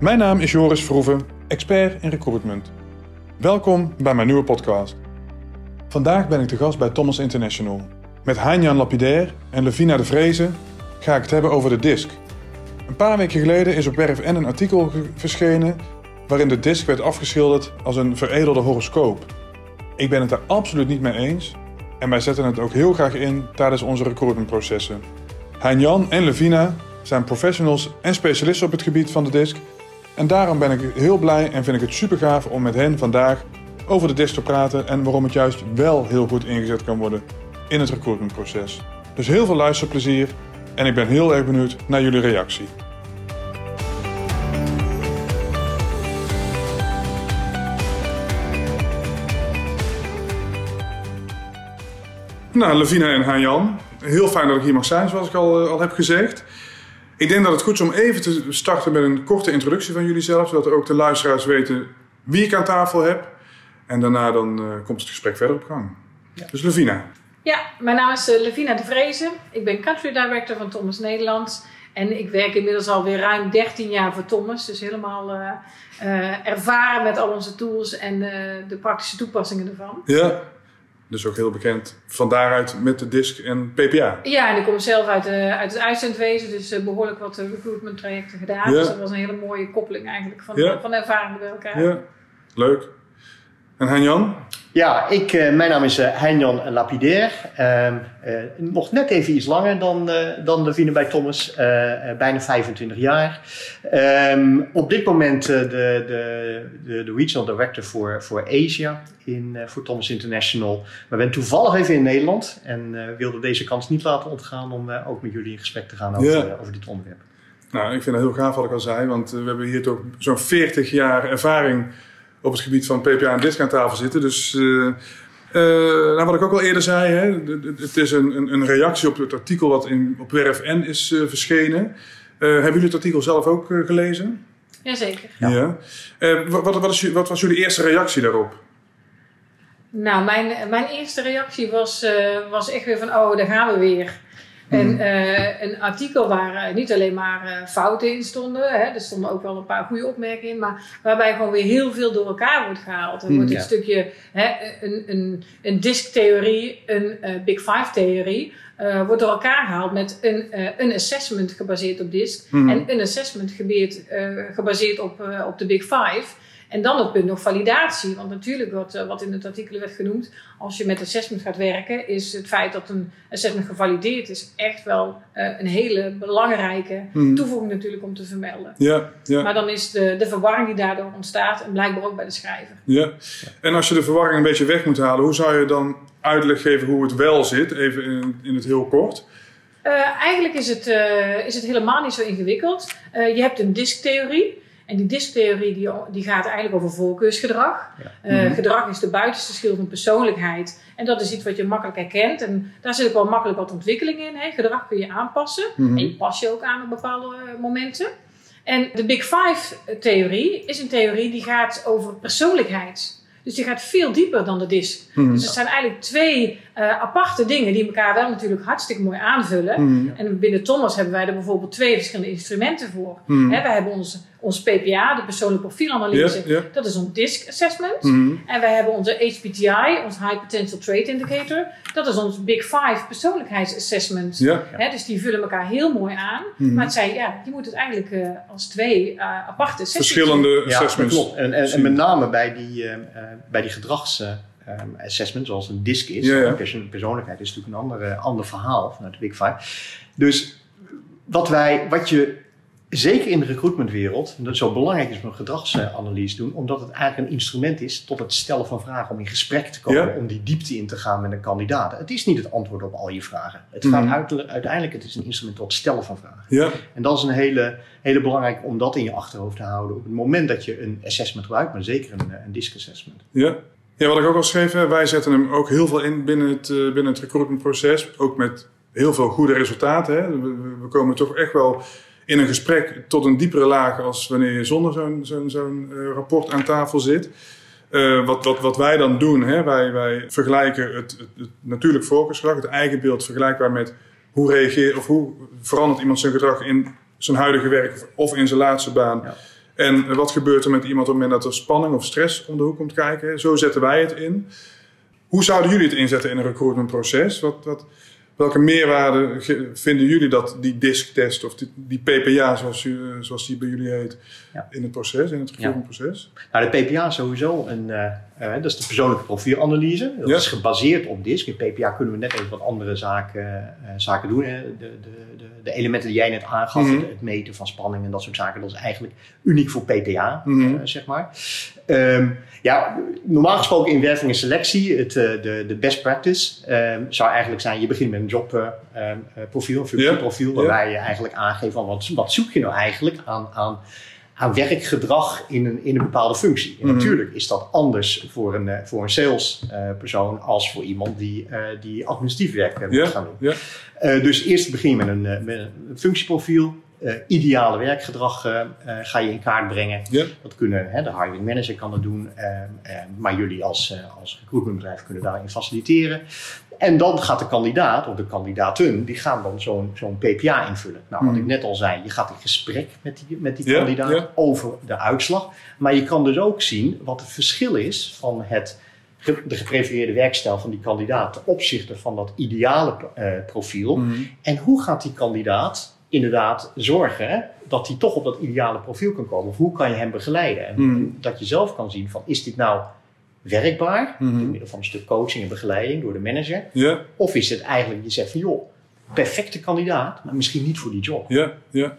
Mijn naam is Joris Verhoeven, expert in recruitment. Welkom bij mijn nieuwe podcast. Vandaag ben ik te gast bij Thomas International. Met Heinjan Lapidair en Levina de Vrezen ga ik het hebben over de DISC. Een paar weken geleden is op Werf N een artikel verschenen waarin de DISC werd afgeschilderd als een veredelde horoscoop. Ik ben het daar absoluut niet mee eens en wij zetten het ook heel graag in tijdens onze recruitmentprocessen. Hein-Jan en Levina zijn professionals en specialisten op het gebied van de DISC en daarom ben ik heel blij en vind ik het super gaaf om met hen vandaag over de DISC te praten en waarom het juist wel heel goed ingezet kan worden in het recruitmentproces. Dus heel veel luisterplezier en ik ben heel erg benieuwd naar jullie reactie. Nou, Levina en Haan-Jan, heel fijn dat ik hier mag zijn, zoals ik al, eh, al heb gezegd. Ik denk dat het goed is om even te starten met een korte introductie van jullie zelf, zodat ook de luisteraars weten wie ik aan tafel heb. En daarna dan uh, komt het gesprek verder op gang. Ja. Dus Levina. Ja, mijn naam is uh, Levina de Vrezen. Ik ben country director van Thomas Nederland. En ik werk inmiddels alweer ruim 13 jaar voor Thomas. Dus helemaal uh, ervaren met al onze tools en de praktische toepassingen ervan. Ja, dus ook heel bekend van daaruit met de DISC en PPA. Ja, en ik kom zelf uit, uh, uit het uitzendwezen, dus uh, behoorlijk wat recruitment trajecten gedaan. Ja. Dus dat was een hele mooie koppeling eigenlijk van, ja. van ervaringen bij elkaar. Ja, leuk. En Hein-Jan? Ja, ik, uh, mijn naam is uh, Hein-Jan Lapidair. Uh, nog net even iets langer dan, dan de Vine bij Thomas. bijna 25 jaar. Ehm, op dit moment de, de, de, de, Regional Director voor, voor Asia in, voor Thomas International. Maar ben toevallig even in Nederland. En wilde deze kans niet laten ontgaan om ook met jullie in gesprek te gaan over, over dit onderwerp. Nou, ik vind het heel gaaf wat ik al zei. Want we hebben hier toch zo'n 40 jaar ervaring op het gebied van PPA en DISC aan tafel zitten. Dus uh, uh, nou, wat ik ook al eerder zei, hè, het is een, een, een, reactie op het artikel wat in, op Werf N is uh, verschenen. hebben jullie het artikel zelf ook gelezen? Jazeker. Ja. ja. Wat, wat, wat, is, wat was jullie eerste reactie daarop? Nou, mijn, mijn eerste reactie was, was echt weer van, oh, daar gaan we weer. En uh, een artikel waar niet alleen maar uh, fouten in stonden, hè, er stonden ook wel een paar goede opmerkingen in, maar waarbij gewoon weer heel veel door elkaar wordt gehaald. Er wordt een stukje, hè, een, een, een disk-theorie, een uh, Big Five-theorie, wordt door elkaar gehaald met een, een assessment gebaseerd op disk mm. en een assessment gebaseerd, gebaseerd op, op de Big Five. En dan het punt nog validatie. Want natuurlijk, wat, eh, wat in het artikel werd genoemd, als je met assessment gaat werken, is het feit dat een assessment gevalideerd is, echt wel uh, een hele belangrijke mm. toevoeging natuurlijk om te vermelden. Ja, ja. Maar dan is de, de verwarring die daardoor ontstaat, en blijkbaar ook bij de schrijver. Ja, en als je de verwarring een beetje weg moet halen, hoe zou je dan uitleg geven hoe het wel zit, even in, in het heel kort? Uh, eigenlijk is het, uh, is het helemaal niet zo ingewikkeld. Uh, je hebt een disktheorie. En die disktheorie die, die gaat eigenlijk over voorkeursgedrag. Ja. Uh, Gedrag is de buitenste schil van persoonlijkheid. En dat is iets wat je makkelijk herkent. En daar zit ook wel makkelijk wat ontwikkeling in. Hè. Gedrag kun je aanpassen. Mm -hmm. En je pas je ook aan op bepaalde uh, momenten. En de Big Five-theorie is een theorie die gaat over persoonlijkheid. Dus die gaat veel dieper dan de DISC. Mm. Dus het zijn eigenlijk twee uh, aparte dingen die elkaar wel natuurlijk hartstikke mooi aanvullen. Mm. En binnen Thomas hebben wij er bijvoorbeeld twee verschillende instrumenten voor. Mm. He, wij hebben ons, ons PPA, de persoonlijke profielanalyse. Yeah, yeah. Dat is ons DISC assessment. En wij hebben onze HPTI, ons High Potential Trait Indicator. Dat is ons Big Five persoonlijkheidsassessment. Yeah. He, dus die vullen elkaar heel mooi aan. Maar het zijn, ja, je moet het eigenlijk uh, als twee uh, aparte Verschillende assessments. Ja, klopt. En, en, en, met name bij die, bij die gedrags um, assessment, zoals een DISC is. Ja, ja. Persoonlijkheid is natuurlijk een ander, ander verhaal vanuit de Big Five. Dus wat, wij, wat je zeker in de recruitmentwereld, dat zo belangrijk is om een gedragsanalyse te doen, omdat het eigenlijk een instrument is tot het stellen van vragen, om in gesprek te komen, ja. om die diepte in te gaan met een kandidaat. Het is niet het antwoord op al je vragen. Het gaat mm. uit, uiteindelijk, het is een instrument tot het stellen van vragen. Ja. En dat is een hele, hele belangrijk om dat in je achterhoofd te houden op het moment dat je een assessment gebruikt, maar zeker een, een DISC assessment. Ja. Ja, wat ik ook al schreef, wij zetten hem ook heel veel in binnen het, uh, binnen het recruitmentproces. Ook met heel veel goede resultaten. Hè. We, we, komen toch echt wel in een gesprek tot een diepere laag als wanneer je zonder zo'n zo'n zo'n uh, rapport aan tafel zit. Uh, wat, wat, wat wij dan doen, hè, wij, wij vergelijken het, het, het natuurlijk voorkeursgedrag, het eigen beeld vergelijkbaar met hoe reageert of hoe verandert iemand zijn gedrag in zijn huidige werk of in zijn laatste baan. Ja. En wat gebeurt er met iemand op het moment dat er spanning of stress om de hoek komt kijken? Zo zetten wij het in. Hoe zouden jullie het inzetten in een recruitmentproces? Wat, wat, welke meerwaarde vinden jullie dat die disktest of die, die PPA, zoals, u, zoals die bij jullie heet, in het proces, in het recruitmentproces? Ja. Nou, de PPA is sowieso een, uh, uh, dat is de persoonlijke profielanalyse. Dat is gebaseerd op DISC. In PPA kunnen we net even wat andere zaken, uh, zaken doen. De, de, de, de, elementen die jij net aangaf, mm -hmm. het meten van spanning en dat soort zaken, dat is eigenlijk uniek voor PPA, mm -hmm. zeg maar. Um, ja, normaal gesproken in werving en selectie, het, de, de best practice um, zou eigenlijk zijn, je begint met een jobprofiel, een functieprofiel, waarbij je eigenlijk aangeeft van wat, wat zoek je nou eigenlijk aan, aan aan werkgedrag in een, in een bepaalde functie. En Mhm. natuurlijk is dat anders voor een, uh, voor een salespersoon uh, als voor iemand die, uh, die administratief werk moet gaan doen. Uh, dus eerst begin je met een, met een functieprofiel. Ideale werkgedrag ga je in kaart brengen. Dat kunnen, hè, de hiring manager kan dat doen, maar jullie als, als recruitmentbedrijf kunnen daarin faciliteren. En dan gaat de kandidaat of de kandidaten, die gaan dan zo'n zo'n PPA invullen. Nou, wat Mhm. ik net al zei, je gaat in gesprek met die, met die Ja, kandidaat ja. over de uitslag. Maar je kan dus ook zien wat het verschil is van het, de geprefereerde werkstijl van die kandidaat ten opzichte van dat ideale eh, profiel. Mhm. En hoe gaat die kandidaat inderdaad zorgen dat hij toch op dat ideale profiel kan komen? Of hoe kan je hem begeleiden? En Mhm. dat je zelf kan zien van is dit nou werkbaar? Mhm. Door middel van een stuk coaching en begeleiding door de manager. Ja, Of is het eigenlijk, je zegt van joh, perfecte kandidaat, maar misschien niet voor die job. ja, ja.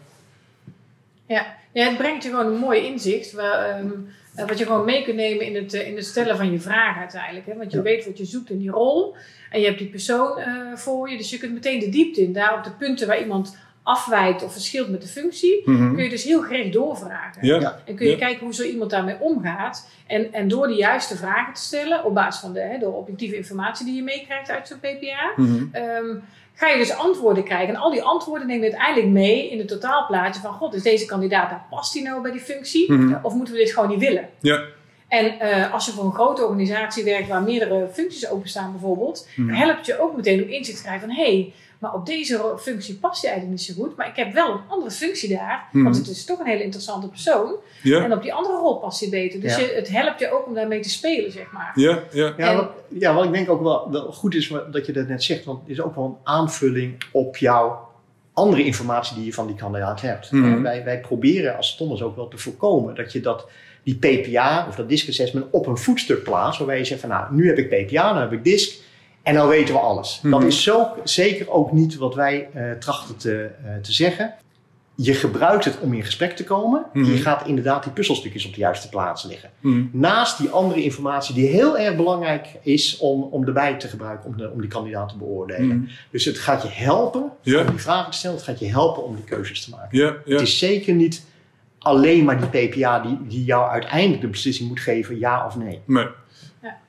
Ja. ja, het brengt je gewoon een mooi inzicht. Waar, ehm, eh, wat je gewoon mee kunt nemen in het, eh, in het stellen van je vragen uiteindelijk. Hè? Want je Ja. weet wat je zoekt in die rol. En je hebt die persoon eh, voor je. Dus je kunt meteen de diepte in. Daar op de punten waar iemand afwijkt of verschilt met de functie. Mhm. Kun je dus heel gericht doorvragen. Ja. En kun je Ja. kijken hoe zo iemand daarmee omgaat. En, en door de juiste vragen te stellen, op basis van de, hè, de objectieve informatie die je meekrijgt uit zo'n PPA, Mhm. ehm, ga je dus antwoorden krijgen. En al die antwoorden neem je uiteindelijk mee in het totaalplaatje van, god, is deze kandidaat, nou, past die nou bij die functie? Mhm. Of moeten we dit gewoon niet willen? Ja. En eh, als je voor een grote organisatie werkt waar meerdere functies openstaan bijvoorbeeld, helpt je ook meteen om inzicht te krijgen van, hé, hey, maar op deze functie past hij eigenlijk niet zo goed, maar ik heb wel een andere functie daar, Mhm. want het is toch een hele interessante persoon. Ja, En op die andere rol past hij beter. Dus Ja. je, het helpt je ook om daarmee te spelen, zeg maar. ja, ja. Ja, En- wat, ja, wat ik denk ook wel, wel goed is dat je dat net zegt, want het is ook wel een aanvulling op jouw andere informatie die je van die kandidaat hebt. Mhm. En wij, wij proberen als Thomas ook wel te voorkomen dat je dat, die PPA of dat DISC assessment op een voetstuk plaatst, waarbij je zegt van nou, nu heb ik PPA, nu heb ik DISC en dan weten we alles. Mhm. Dat is zo zeker ook niet wat wij eh, trachten te, eh, te zeggen. Je gebruikt het om in gesprek te komen. Mhm. Je gaat inderdaad die puzzelstukjes op de juiste plaats leggen. Mhm. Naast die andere informatie die heel erg belangrijk is om, om erbij te gebruiken om, de, om die kandidaat te beoordelen. Mhm. Dus het gaat je helpen om die vragen te stellen. Het gaat je helpen om die keuzes te maken. Het is zeker niet alleen maar die PPA die, die jou uiteindelijk de beslissing moet geven ja of nee. Nee.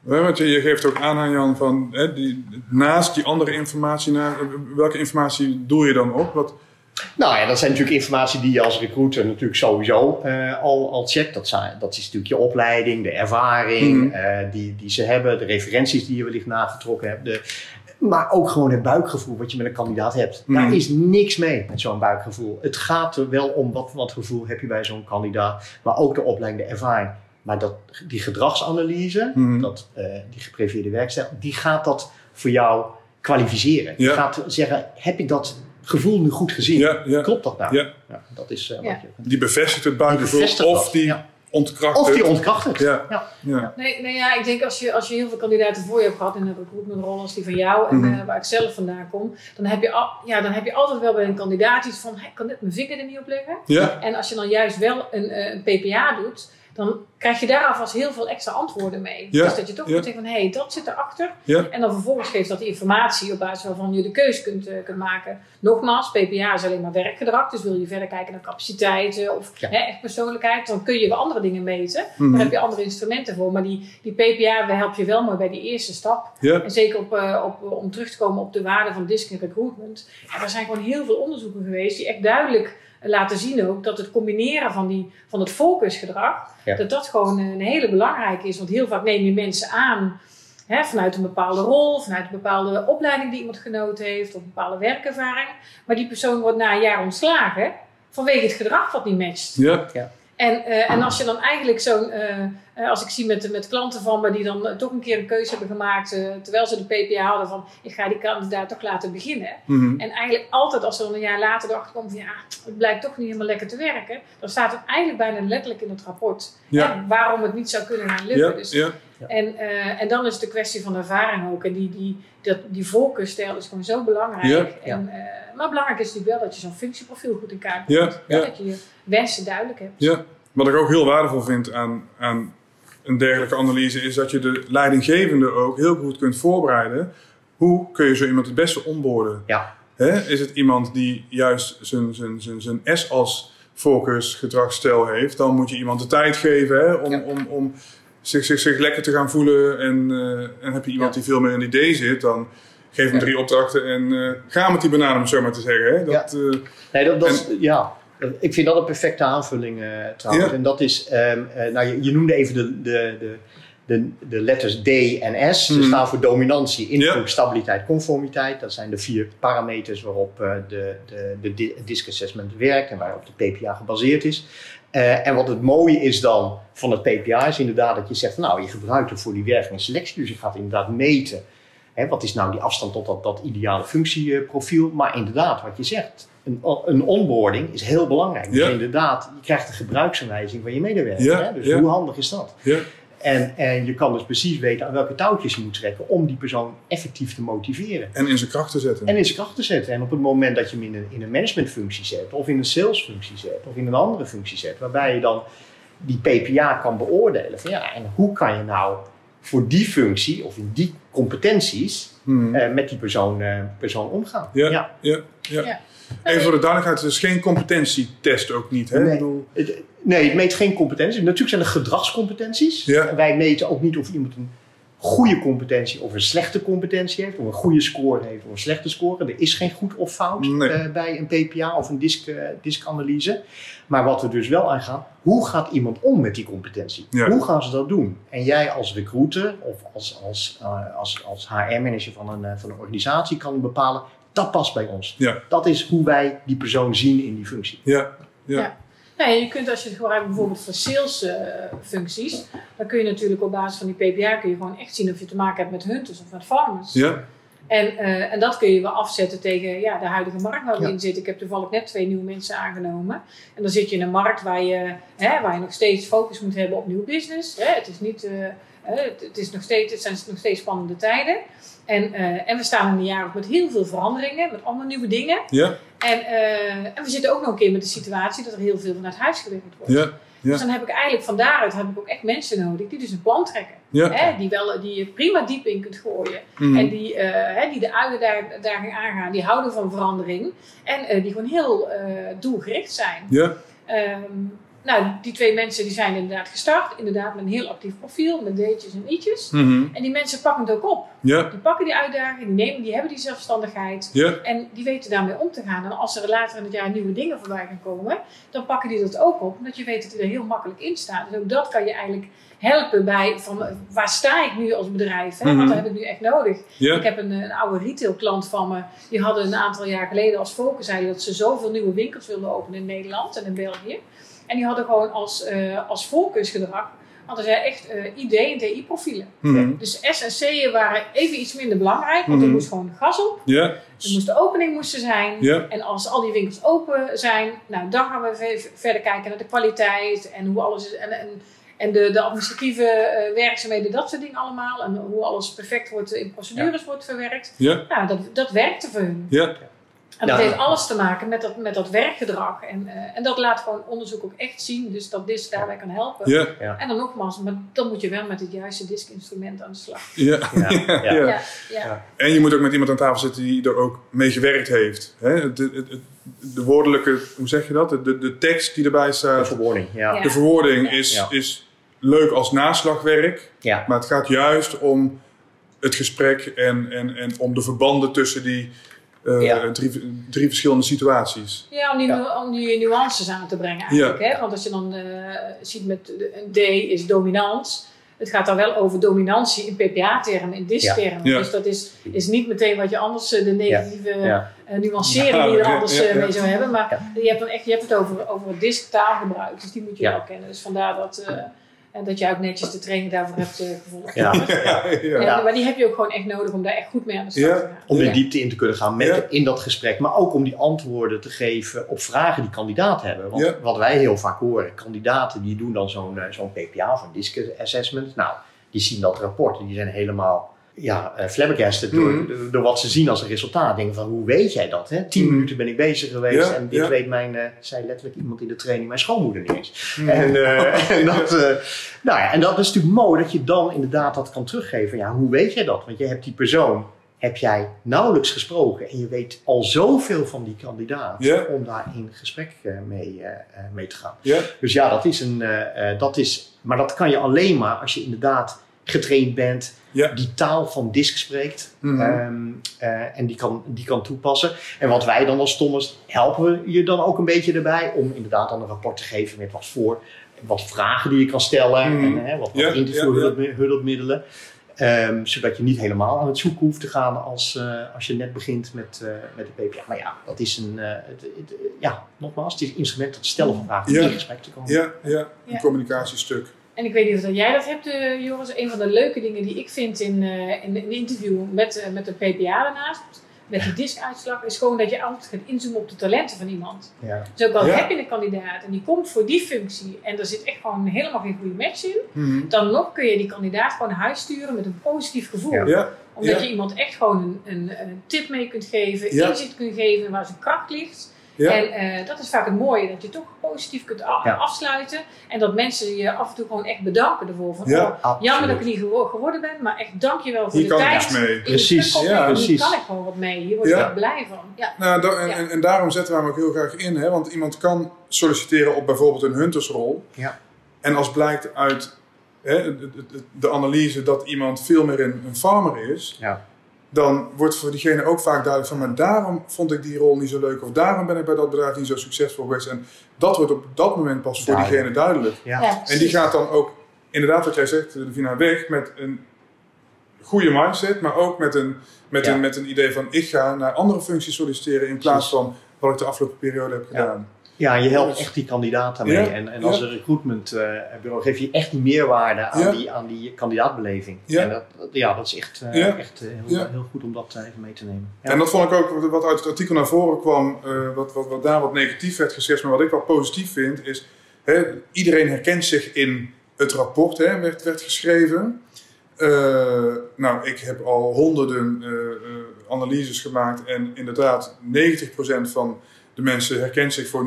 Ja. Want je, je geeft ook aan aan Jan van hè, die, naast die andere informatie, naar, welke informatie doe je dan op? Wat, Nou ja, dat zijn natuurlijk informatie die je als recruiter natuurlijk sowieso eh, al, al checkt. Dat, zijn, dat is natuurlijk je opleiding, de ervaring Mhm. eh, die, die ze hebben, de referenties die je wellicht nagetrokken hebt. De, maar ook gewoon het buikgevoel wat je met een kandidaat hebt. Daar is niks mee met zo'n buikgevoel. Het gaat er wel om wat, wat gevoel heb je bij zo'n kandidaat, maar ook de opleiding, de ervaring. Maar dat, die gedragsanalyse, Mhm. dat, eh, die geprefereerde werkstijl, die gaat dat voor jou kwalificeren. Die Ja. gaat zeggen, heb ik dat gevoel nu goed gezien? ja, ja. Klopt dat nou? Ja. Ja, dat is eh, Ja. wat je... Die bevestigt het buitengevoel of dat, die ja. ontkracht Of die ontkracht het. Ja. Ja. Ja. Nee, nee ja, ik denk als je, als je heel veel kandidaten voor je hebt gehad in een recruitmentrol als die van jou en Mhm. eh, waar ik zelf vandaan kom, dan heb, je al, ja, dan heb je altijd wel bij een kandidaat iets van, ik kan net mijn vinger er niet op leggen. Ja. En als je dan juist wel een, eh, een PPA doet, dan krijg je daar alvast heel veel extra antwoorden mee. Ja, Dus dat je toch ja. moet zeggen van, hé, hey, dat zit erachter. Ja. En dan vervolgens geeft dat informatie op basis waarvan je de keuze kunt, eh, kunt maken. Nogmaals, PPA is alleen maar werkgedrag. Dus wil je verder kijken naar capaciteiten of Ja. hè, echt persoonlijkheid, dan kun je wel andere dingen meten. Mhm. Daar heb je andere instrumenten voor. Maar die, die PPA helpt je wel mooi bij die eerste stap. Ja. En zeker op, eh, op, om terug te komen op de waarde van DISC en recruitment. Ja, er zijn gewoon heel veel onderzoeken geweest die echt duidelijk laten zien ook dat het combineren van, die, van het focusgedrag, Ja. dat dat gewoon een hele belangrijke is. Want heel vaak neem je mensen aan hè, vanuit een bepaalde rol, vanuit een bepaalde opleiding die iemand genoten heeft, of een bepaalde werkervaring. Maar die persoon wordt na een jaar ontslagen vanwege het gedrag wat niet matcht. Ja. En, uh, en als je dan eigenlijk zo'n, uh, als ik zie met, met klanten van me die dan toch een keer een keuze hebben gemaakt, terwijl ze de PPA hadden van ik ga die kandidaat toch laten beginnen. Mhm. En eigenlijk altijd als ze dan een jaar later erachter komen van ja, het blijkt toch niet helemaal lekker te werken, dan staat het eigenlijk bijna letterlijk in het rapport Ja. waarom het niet zou kunnen gaan lukken. Ja, Dus, ja, en, en dan is het de kwestie van ervaring ook. En die, die, dat, die voorkeurstijl is gewoon zo belangrijk. Ja. En, maar belangrijk is natuurlijk wel dat je zo'n functieprofiel goed in kaart Ja, brengt. ja. Dat je je wensen duidelijk hebt. ja. Wat ik ook heel waardevol vind aan, aan een dergelijke analyse is dat je de leidinggevende ook heel goed kunt voorbereiden. Hoe kun je zo iemand het beste onboorden? Ja. Hè? Is het iemand die juist zijn, zijn, zijn, zijn S als focus gedragsstijl heeft, dan moet je iemand de tijd geven hè? Om, Ja. om, om zich, zich, zich lekker te gaan voelen. En, eh, en heb je iemand die veel meer in die D zit, dan geef hem drie opdrachten en eh, ga met die banaan om het zo maar te zeggen. Hè? Dat, eh, Nee, dat, dat is, ja. Ik vind dat een perfecte aanvulling trouwens. En dat is, ehm, eh, nou, je, je noemde even de, de, de, de, de letters D en S. Ze Mhm. staan voor dominantie, invloed, stabiliteit, conformiteit. Dat zijn de vier parameters waarop de, de, de di- DISC assessment werkt en waarop de PPA gebaseerd is. Eh, en wat het mooie is dan van het PPA is inderdaad dat je zegt, nou, je gebruikt het voor die werving en selectie. Dus je gaat inderdaad meten. Hè, wat is nou die afstand tot dat, dat ideale functieprofiel? Maar inderdaad, wat je zegt, een, een onboarding is heel belangrijk. Ja. Dus inderdaad, je krijgt de gebruiksaanwijzing van je medewerker. Ja, Hè? Dus ja. hoe handig is dat? En, en je kan dus precies weten aan welke touwtjes je moet trekken om die persoon effectief te motiveren. En in zijn kracht te zetten. En in zijn kracht te zetten. En op het moment dat je hem in een, in een managementfunctie zet, of in een salesfunctie zet, of in een andere functie zet, waarbij je dan die PPA kan beoordelen. Van ja, en hoe kan je nou voor die functie of in die competenties Hmm. eh, met die persoon, eh, persoon omgaan? Ja. Ja, ja. Ja. Even voor de duidelijkheid, het is geen competentietest ook niet. Hè? Nee. Ik bedoel, Het- Nee, het meet geen competenties. Natuurlijk zijn er gedragscompetenties. Ja. Wij meten ook niet of iemand een goede competentie of een slechte competentie heeft, of een goede score heeft of een slechte score. Er is geen goed of fout Nee. eh, bij een PPA of een disk, eh, diskanalyse. Maar wat we dus wel aangaan, hoe gaat iemand om met die competentie? Ja. Hoe gaan ze dat doen? En jij als recruiter of als, als, eh, als, als HR-manager van een, van een organisatie kan bepalen, dat past bij ons. Ja. Dat is hoe wij die persoon zien in die functie. ja, ja. Ja. Nee, je kunt als je het gebruikt bijvoorbeeld voor salesfuncties, dan kun je natuurlijk op basis van die PPA kun je gewoon echt zien of je te maken hebt met hunters of met farmers. ja. En, eh, en dat kun je wel afzetten tegen ja, de huidige markt waar we Ja. in zitten. Ik heb toevallig net twee nieuwe mensen aangenomen. En dan zit je in een markt waar je, hè, waar je nog steeds focus moet hebben op nieuw business. Hè. Het, is niet, eh, het, het is nog steeds, het zijn nog steeds spannende tijden. En, eh, en we staan in een jaar ook met heel veel veranderingen, met allemaal nieuwe dingen. Ja, En, eh, en we zitten ook nog een keer met de situatie dat er heel veel vanuit huis gewerkt wordt. ja, ja. Dus dan heb ik eigenlijk van daaruit heb ik ook echt mensen nodig die dus een plan trekken. ja. Hè, die, wel, die je prima diep in kunt gooien. Mhm. En die, eh, hè, die de uitdaging aangaan, die houden van verandering. En die gewoon heel doelgericht zijn. Ja, Ehm, nou, die twee mensen die zijn inderdaad gestart. Inderdaad met een heel actief profiel, met D'tjes en i'tjes. Mhm. En die mensen pakken het ook op. Die pakken die uitdaging, die, nemen, die hebben die zelfstandigheid. En die weten daarmee om te gaan. En als er later in het jaar nieuwe dingen voorbij gaan komen, dan pakken die dat ook op. Omdat je weet dat die er heel makkelijk in staat. Dus ook dat kan je eigenlijk helpen bij van waar sta ik nu als bedrijf? Hè? Mhm. Wat heb ik nu echt nodig? Ik heb een, een oude retailklant van me. Die hadden een aantal jaar geleden als focus zeiden dat ze zoveel nieuwe winkels wilden openen in Nederland en in België. En die hadden gewoon als, eh als focusgedrag hadden zij echt eh, ID en DI-profielen. Mhm. Dus S en C waren even iets minder belangrijk, want er Mhm. moest gewoon gas op. ja, Er moest de opening moesten zijn. ja, En als al die winkels open zijn, nou, dan gaan we ve- verder kijken naar de kwaliteit en hoe alles is. En, en, en de, de administratieve eh, werkzaamheden, dat soort dingen allemaal. En hoe alles perfect wordt in procedures wordt verwerkt. ja, Nou, dat, dat werkte voor hun. ja, En dat Ja. heeft alles te maken met dat, met dat werkgedrag. En, eh, en dat laat gewoon onderzoek ook echt zien. Dus dat DISC daarbij kan helpen. ja, En dan nogmaals, maar dan moet je wel met het juiste DISC-instrument aan de slag. ja. Ja, ja. Ja. Ja, ja. Ja. En je moet ook met iemand aan tafel zitten die er ook mee gewerkt heeft. Hè? Het- het- het- de woordelijke, hoe zeg je dat? De, de, de tekst die erbij De staat, verwoording, ja. Ja. de verwoording is, Ja. is leuk als naslagwerk. Ja. Maar het gaat juist om het gesprek en, en, en om de verbanden tussen die eh, Ja. drie, drie verschillende situaties. Ja, om die, Ja. nu- om die nuances aan te brengen eigenlijk. Hè? Want als je dan eh, ziet met een D is dominant. het gaat dan wel over dominantie in PPA-termen, in DISC-termen. Ja. Dus dat is, is niet meteen wat je anders, eh, de negatieve Ja. eh, nuancering Ja, die je er anders ja, ja. mee zou hebben. Maar Ja. je, hebt dan echt, je hebt het over, over het DISC-taalgebruik, dus die moet je Ja. wel kennen. Dus vandaar dat, eh, en dat jij ook netjes de training daarvoor hebt eh, gevolgd. Ja. Ja, Maar die heb je ook gewoon echt nodig om daar echt goed mee aan de slag Ja. te gaan. Om de Ja. diepte in te kunnen gaan met, Ja. in dat gesprek. Maar ook om die antwoorden te geven op vragen die kandidaten hebben. Want Ja. wat wij heel vaak horen, kandidaten die doen dan zo'n eh, zo'n PPA of een DISC assessment. Nou, die zien dat rapport en die zijn helemaal ja, flabbergasted door, Mhm. door wat ze zien als een resultaat. Denken van, hoe weet jij dat? Hè? Tien Mhm. minuten ben ik bezig geweest Ja, en dit ja. weet mijn, eh, zei letterlijk iemand in de training, mijn schoonmoeder niet eens. En, eh, en, dat, nou ja, en dat is natuurlijk mooi dat je dan inderdaad dat kan teruggeven. Ja, hoe weet jij dat? Want je hebt die persoon, heb jij nauwelijks gesproken en je weet al zoveel van die kandidaat om daar in gesprek mee, mee te gaan. Dus ja, dat is een, dat is, maar dat kan je alleen maar als je inderdaad getraind bent, Ja. die taal van DISC spreekt Mhm. ehm, eh, en die kan, die kan toepassen. En wat wij dan als Thomas helpen we je dan ook een beetje erbij om inderdaad dan een rapport te geven met wat voor, wat vragen die je kan stellen Mhm. en hè, wat, wat Ja, interview ja, ja. hulp- hulpmiddelen. Ehm, zodat je niet helemaal aan het zoeken hoeft te gaan als, eh, als je net begint met, eh, met de PPA. Maar ja, dat is een, eh, het, het- ja, nogmaals, het is een instrument het stellen van vragen, om in gesprek te komen. Ja, ja, een communicatiestuk. En ik weet niet of jij dat hebt, eh, Joris. Een van de leuke dingen die ik vind in, eh, in een interview met, eh, met de PPA daarnaast, met die discuitslag, is gewoon dat je altijd gaat inzoomen op de talenten van iemand. Ja. Dus ook al Ja. heb je een kandidaat en die komt voor die functie en er zit echt gewoon helemaal geen goede match in, Mhm. dan nog kun je die kandidaat gewoon naar huis sturen met een positief gevoel. Ja. Ja, Omdat Ja. je iemand echt gewoon een, een, een tip mee kunt geven, Ja. inzicht kunt geven waar zijn kracht ligt. Ja. En eh, dat is vaak het mooie, dat je toch positief kunt Ja. afsluiten. En dat mensen je af en toe gewoon echt bedanken ervoor. Van, Ja. oh, jammer dat ik niet gewo- geworden ben, maar echt dankjewel voor Hier de kan ik tijd. iets mee. In de Precies, ja, Hier precies. kan ik gewoon wat mee. Hier word ik echt blij van. Ja. Nou, da- en, Ja. en, en daarom zetten we hem ook heel graag in. Hè? Want iemand kan solliciteren op bijvoorbeeld een huntersrol. Ja. En als blijkt uit hè, de, de, de analyse dat iemand veel meer een, een farmer is, Ja. Dan wordt voor diegene ook vaak duidelijk van, maar daarom vond ik die rol niet zo leuk, of daarom ben ik bij dat bedrijf niet zo succesvol geweest. En dat wordt op dat moment pas voor Duidelijk. diegene duidelijk. Ja. Ja, En die gaat dan ook, inderdaad wat jij zegt, de Vina weg met een goede mindset, maar ook met een, met, Ja. een, met een idee van ik ga naar andere functies solliciteren in plaats van wat ik de afgelopen periode heb Ja. gedaan. Ja, je helpt echt die kandidaat daarmee. Ja, En, en als ja. een recruitmentbureau geef je echt meerwaarde aan, Ja. die, aan die kandidaatbeleving. Ja. En dat, ja, dat is echt, eh, Ja. echt eh, heel, Ja. heel goed om dat eh, even mee te nemen. Ja. En dat vond ik ook, wat uit het artikel naar voren kwam, eh, wat, wat, wat daar wat negatief werd geschetst, maar wat ik wel positief vind, is hè, iedereen herkent zich in het rapport, hè, werd, werd geschreven. Eh, nou, ik heb al honderden eh, eh, analyses gemaakt en inderdaad 90% van de mensen herkent zich voor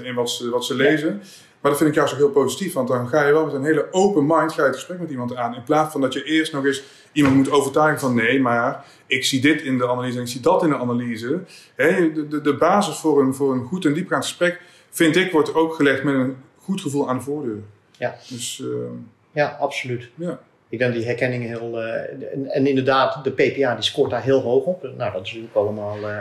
90% in wat ze, wat ze lezen. Maar dat vind ik juist ook heel positief, want dan ga je wel met een hele open mind ga je het gesprek met iemand aan. In plaats van dat je eerst nog eens iemand moet overtuigen van nee, maar ik zie dit in de analyse en ik zie dat in de analyse. De, de, de basis voor een, voor een goed en diepgaand gesprek, vind ik, wordt ook gelegd met een goed gevoel aan de voordeur. Ja. Dus eh, Ja, absoluut. ja. Ik denk die herkenning heel... eh, en, en inderdaad, de PPA die scoort daar heel hoog op. Nou, dat is natuurlijk allemaal eh,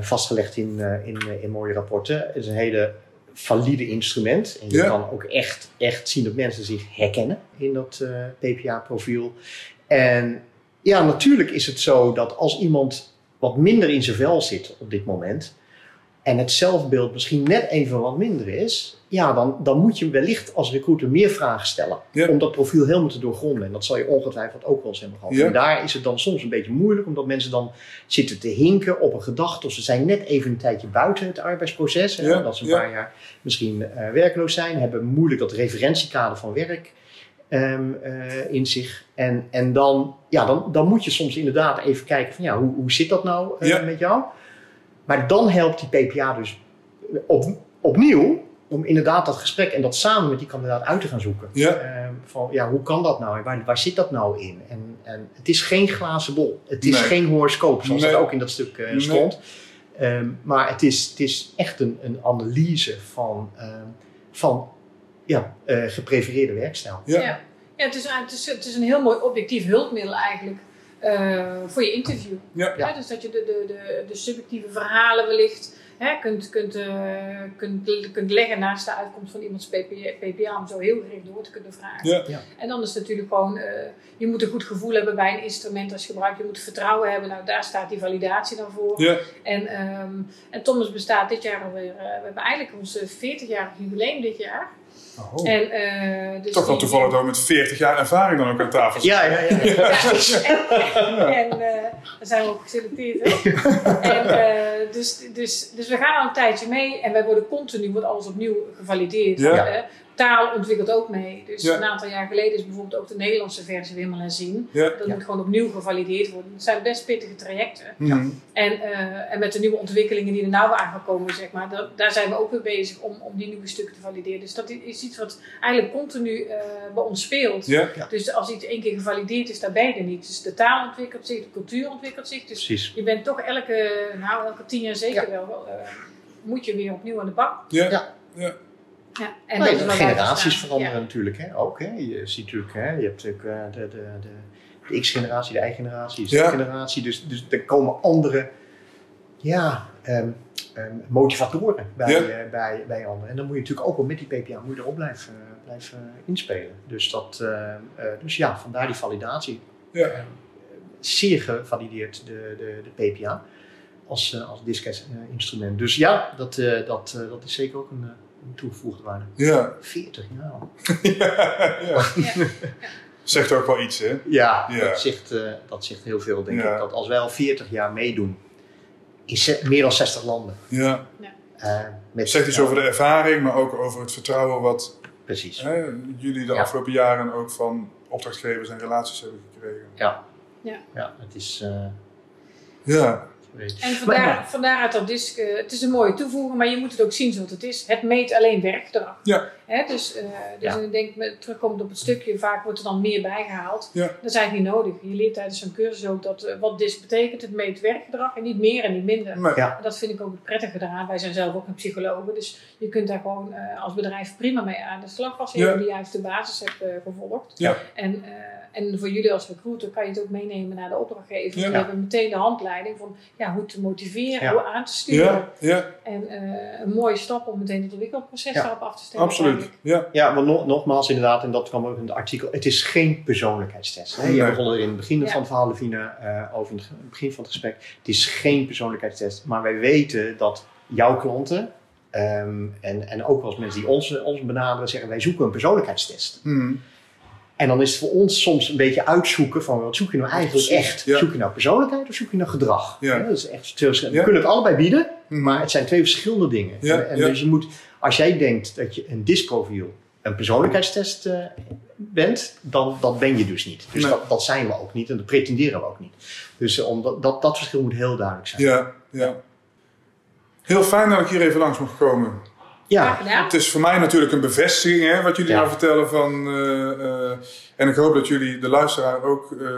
vastgelegd in, eh, in, eh, in mooie rapporten. Het is een hele valide instrument. En je Ja. kan ook echt, echt zien dat mensen zich herkennen in dat eh, PPA-profiel. En ja, natuurlijk is het zo dat als iemand wat minder in zijn vel zit op dit moment... en het zelfbeeld misschien net even wat minder is... ja, dan, dan moet je wellicht als recruiter meer vragen stellen. Ja. Om dat profiel helemaal te doorgronden. En dat zal je ongetwijfeld ook wel eens hebben gehad. Ja. En daar is het dan soms een beetje moeilijk... omdat mensen dan zitten te hinken op een gedachte... of ze zijn net even een tijdje buiten het arbeidsproces. Hè, Ja, Dat ze een paar jaar misschien eh, werkloos zijn... hebben moeilijk dat referentiekader van werk... ehm, eh, in zich. En, en dan, ja, dan, dan moet je soms inderdaad even kijken van ja, hoe, hoe zit dat nou eh, met jou? Maar dan helpt die PPA dus op, opnieuw om inderdaad dat gesprek en dat samen met die kandidaat uit te gaan zoeken. Ja. Ehm, van ja, hoe kan dat nou en waar, waar zit dat nou in? En, en het is geen glazen bol. Het is Nee. geen horoscoop, zoals Nee. dat ook in dat stuk eh, Nee. stond. Ehm, maar het is, het is echt een, een analyse van, ehm, van ja, eh, geprefereerde werkstijl. Ja. Ja. Ja, het is, het, is, het is een heel mooi objectief hulpmiddel eigenlijk. Voor je interview. Ja. Ja, dus dat je de, de, de, de subjectieve verhalen wellicht hè, kunt, kunt, uh, kunt, kunt leggen naast de uitkomst van iemands PPA, om zo heel gericht door te kunnen vragen. Ja. Ja. En dan is het natuurlijk gewoon, uh, je moet een goed gevoel hebben bij een instrument als je gebruikt, je moet vertrouwen hebben, nou daar staat die validatie dan voor. Ja. En, um, en Thomas bestaat dit jaar alweer, uh, we hebben eigenlijk ons 40-jarig jubileum dit jaar. Oh. En, uh, dus Toch wel toevallig ook met 40 jaar ervaring dan ook aan tafel Ja, ja, ja. ja. en uh, daar zijn we ook geselecteerd. en, uh, dus, dus, dus we gaan al een tijdje mee en wij worden continu, wordt alles opnieuw gevalideerd. Ja. Taal ontwikkelt ook mee. Dus Ja. een aantal jaar geleden is bijvoorbeeld ook de Nederlandse versie weer helemaal herzien. Ja. Dat moet gewoon opnieuw gevalideerd worden. Het zijn best pittige trajecten. En, uh, en met de nieuwe ontwikkelingen die er nou aan gaan komen, zeg maar, dat, daar zijn we ook weer bezig om, om die nieuwe stukken te valideren. Dus dat is iets wat eigenlijk continu uh, bij ons speelt. Ja. Dus als iets één keer gevalideerd is, daar ben je er niet. Dus de taal ontwikkelt zich, de cultuur ontwikkelt zich. Dus Precies. je bent toch elke, nou, elke tien jaar zeker Ja. wel, uh, moet je weer opnieuw aan de bak. Ja. Ja. Ja. En Nee, de wij generaties veranderen Ja. natuurlijk hè, ook. Hè. Je ziet natuurlijk, hè, je hebt natuurlijk uh, de, de, de, de X-generatie, de Y-generatie, de Ja. Z-generatie. Dus, dus er komen andere ja, um, um, motivatoren bij, Ja. uh, bij, bij anderen. En dan moet je natuurlijk ook wel met die PPA moet je erop blijven, blijven inspelen. Dus, dat, dus ja, vandaar die validatie. Ja. zeer gevalideerd, de, de, de PPA, als, als disk-instrument. Dus ja, dat, dat, dat is zeker ook een toegevoegde waarde. Ja. 40 jaar al. ja. ja. Ja. Zegt ook wel iets, hè? Ja, Ja. Dat, zegt, uh, dat zegt heel veel, denk Ja. ik. Dat als wij al 40 jaar meedoen in meer dan 60 landen. Ja. Uh, met, Zegt iets over de ervaring, maar ook over het vertrouwen wat Precies. hè, jullie de Ja. afgelopen jaren ook van opdrachtgevers en relaties hebben gekregen. Ja. Ja. ja, het is. Uh, Ja. Weet. En Maar vandaar, ja. vandaar uit dat disk, uh, het is een mooie toevoeging, maar je moet het ook zien zoals het is. Het meet alleen werkgedrag. Ja. Hè, dus uh, dus Ja. ik denk, met, terugkomend op het stukje, vaak wordt er dan meer bijgehaald. Ja. Dat is eigenlijk niet nodig. Je leert tijdens zo'n cursus ook dat, uh, wat disk betekent. Het meet werkgedrag en niet meer en niet minder. Maar, Ja. En dat vind ik ook het prettige eraan. Wij zijn zelf ook een psychologen, dus je kunt daar gewoon uh, als bedrijf prima mee aan de slag als je Ja. de juiste basis hebt uh, gevolgd. Ja. En, uh, en voor jullie als recruiter kan je het ook meenemen naar de opdrachtgever. Ja. Die hebben meteen de handleiding van ja, hoe te motiveren, Ja. hoe aan te sturen. ja, ja, En uh, een mooie stap om meteen het ontwikkelproces Ja. daarop af te stellen. absoluut. Ja. Ja, maar no- nogmaals, inderdaad, en dat kwam ook in het artikel. Het is geen persoonlijkheidstest. Hè? Je begon er in het begin Ja. van het verhaal, Levine, uh, over in het begin van het gesprek. Het is geen persoonlijkheidstest. Maar wij weten dat jouw klanten. Um, en, en ook wel eens mensen die ons, ons benaderen, zeggen wij zoeken een persoonlijkheidstest. Mhm. En dan is het voor ons soms een beetje uitzoeken van wat zoek je nou eigenlijk Precies, echt? ja. Zoek je nou persoonlijkheid of zoek je nou gedrag? Ja. dat is echt twee verschillende- Ja. We kunnen het allebei bieden, Mhm. maar het zijn twee verschillende dingen. Ja, En, en ja. Dus je moet, als jij denkt dat je een DISC-profiel een persoonlijkheidstest uh, bent, dan dat ben je dus niet. Dus Nee. dat, dat zijn we ook niet en dat pretenderen we ook niet. Dus uh, om dat, dat, verschil moet heel duidelijk zijn. ja, ja. Heel fijn dat ik hier even langs mocht komen. Ja. Het is voor mij natuurlijk een bevestiging hè, wat jullie Ja. nou vertellen. Van, eh, eh, en ik hoop dat jullie de luisteraar ook eh,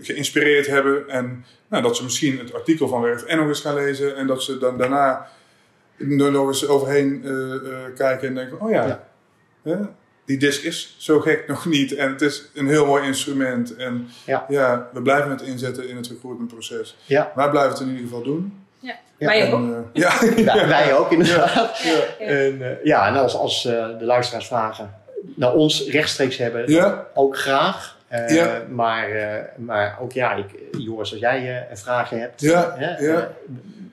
geïnspireerd hebben. En nou, dat ze misschien het artikel van Werf en nog eens gaan lezen. En dat ze dan daarna er nog eens overheen eh, eh, kijken en denken: van, oh ja, Ja. hè, die disc is zo gek nog niet. En het is een heel mooi instrument. En Ja. we blijven het inzetten in het recruitmentproces. Ja. Wij blijven het in ieder geval doen. Ja. Ja, Wij ook. eh, ja, wij, wij ook inderdaad. Ja, ja. En, uh, ja, en als, als uh, de luisteraars vragen naar ons rechtstreeks hebben, Ja. ook graag. Uh, Ja. maar, maar ook ja, ik, Joris, als jij een vragen hebt, Ja, hè, ja.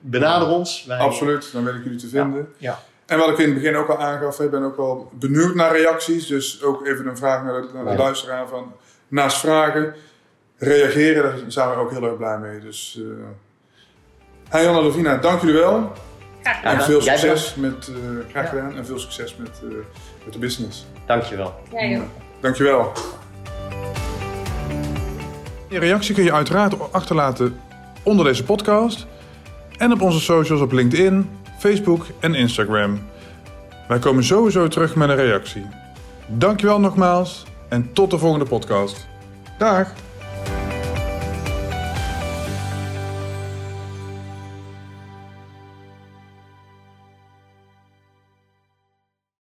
benader ons. Wij, Absoluut, dan weet ik jullie te vinden. Ja. En wat ik in het begin ook al aangaf, ik ben ook wel benieuwd naar reacties. Dus ook even een vraag naar de, naar de Ja. luisteraar van naast vragen, reageren, daar zijn we ook heel erg blij mee. Dus uh, hey Janne Lovina, dank jullie wel. Graag En gedaan. veel Jij succes met, uh, graag Ja. gedaan en veel succes met, uh, met de business. Dankjewel. Ook. Dankjewel. Je reactie kun je uiteraard achterlaten onder deze podcast en op onze socials op LinkedIn, Facebook en Instagram. Wij komen sowieso terug met een reactie. Dankjewel nogmaals en tot de volgende podcast. Dag!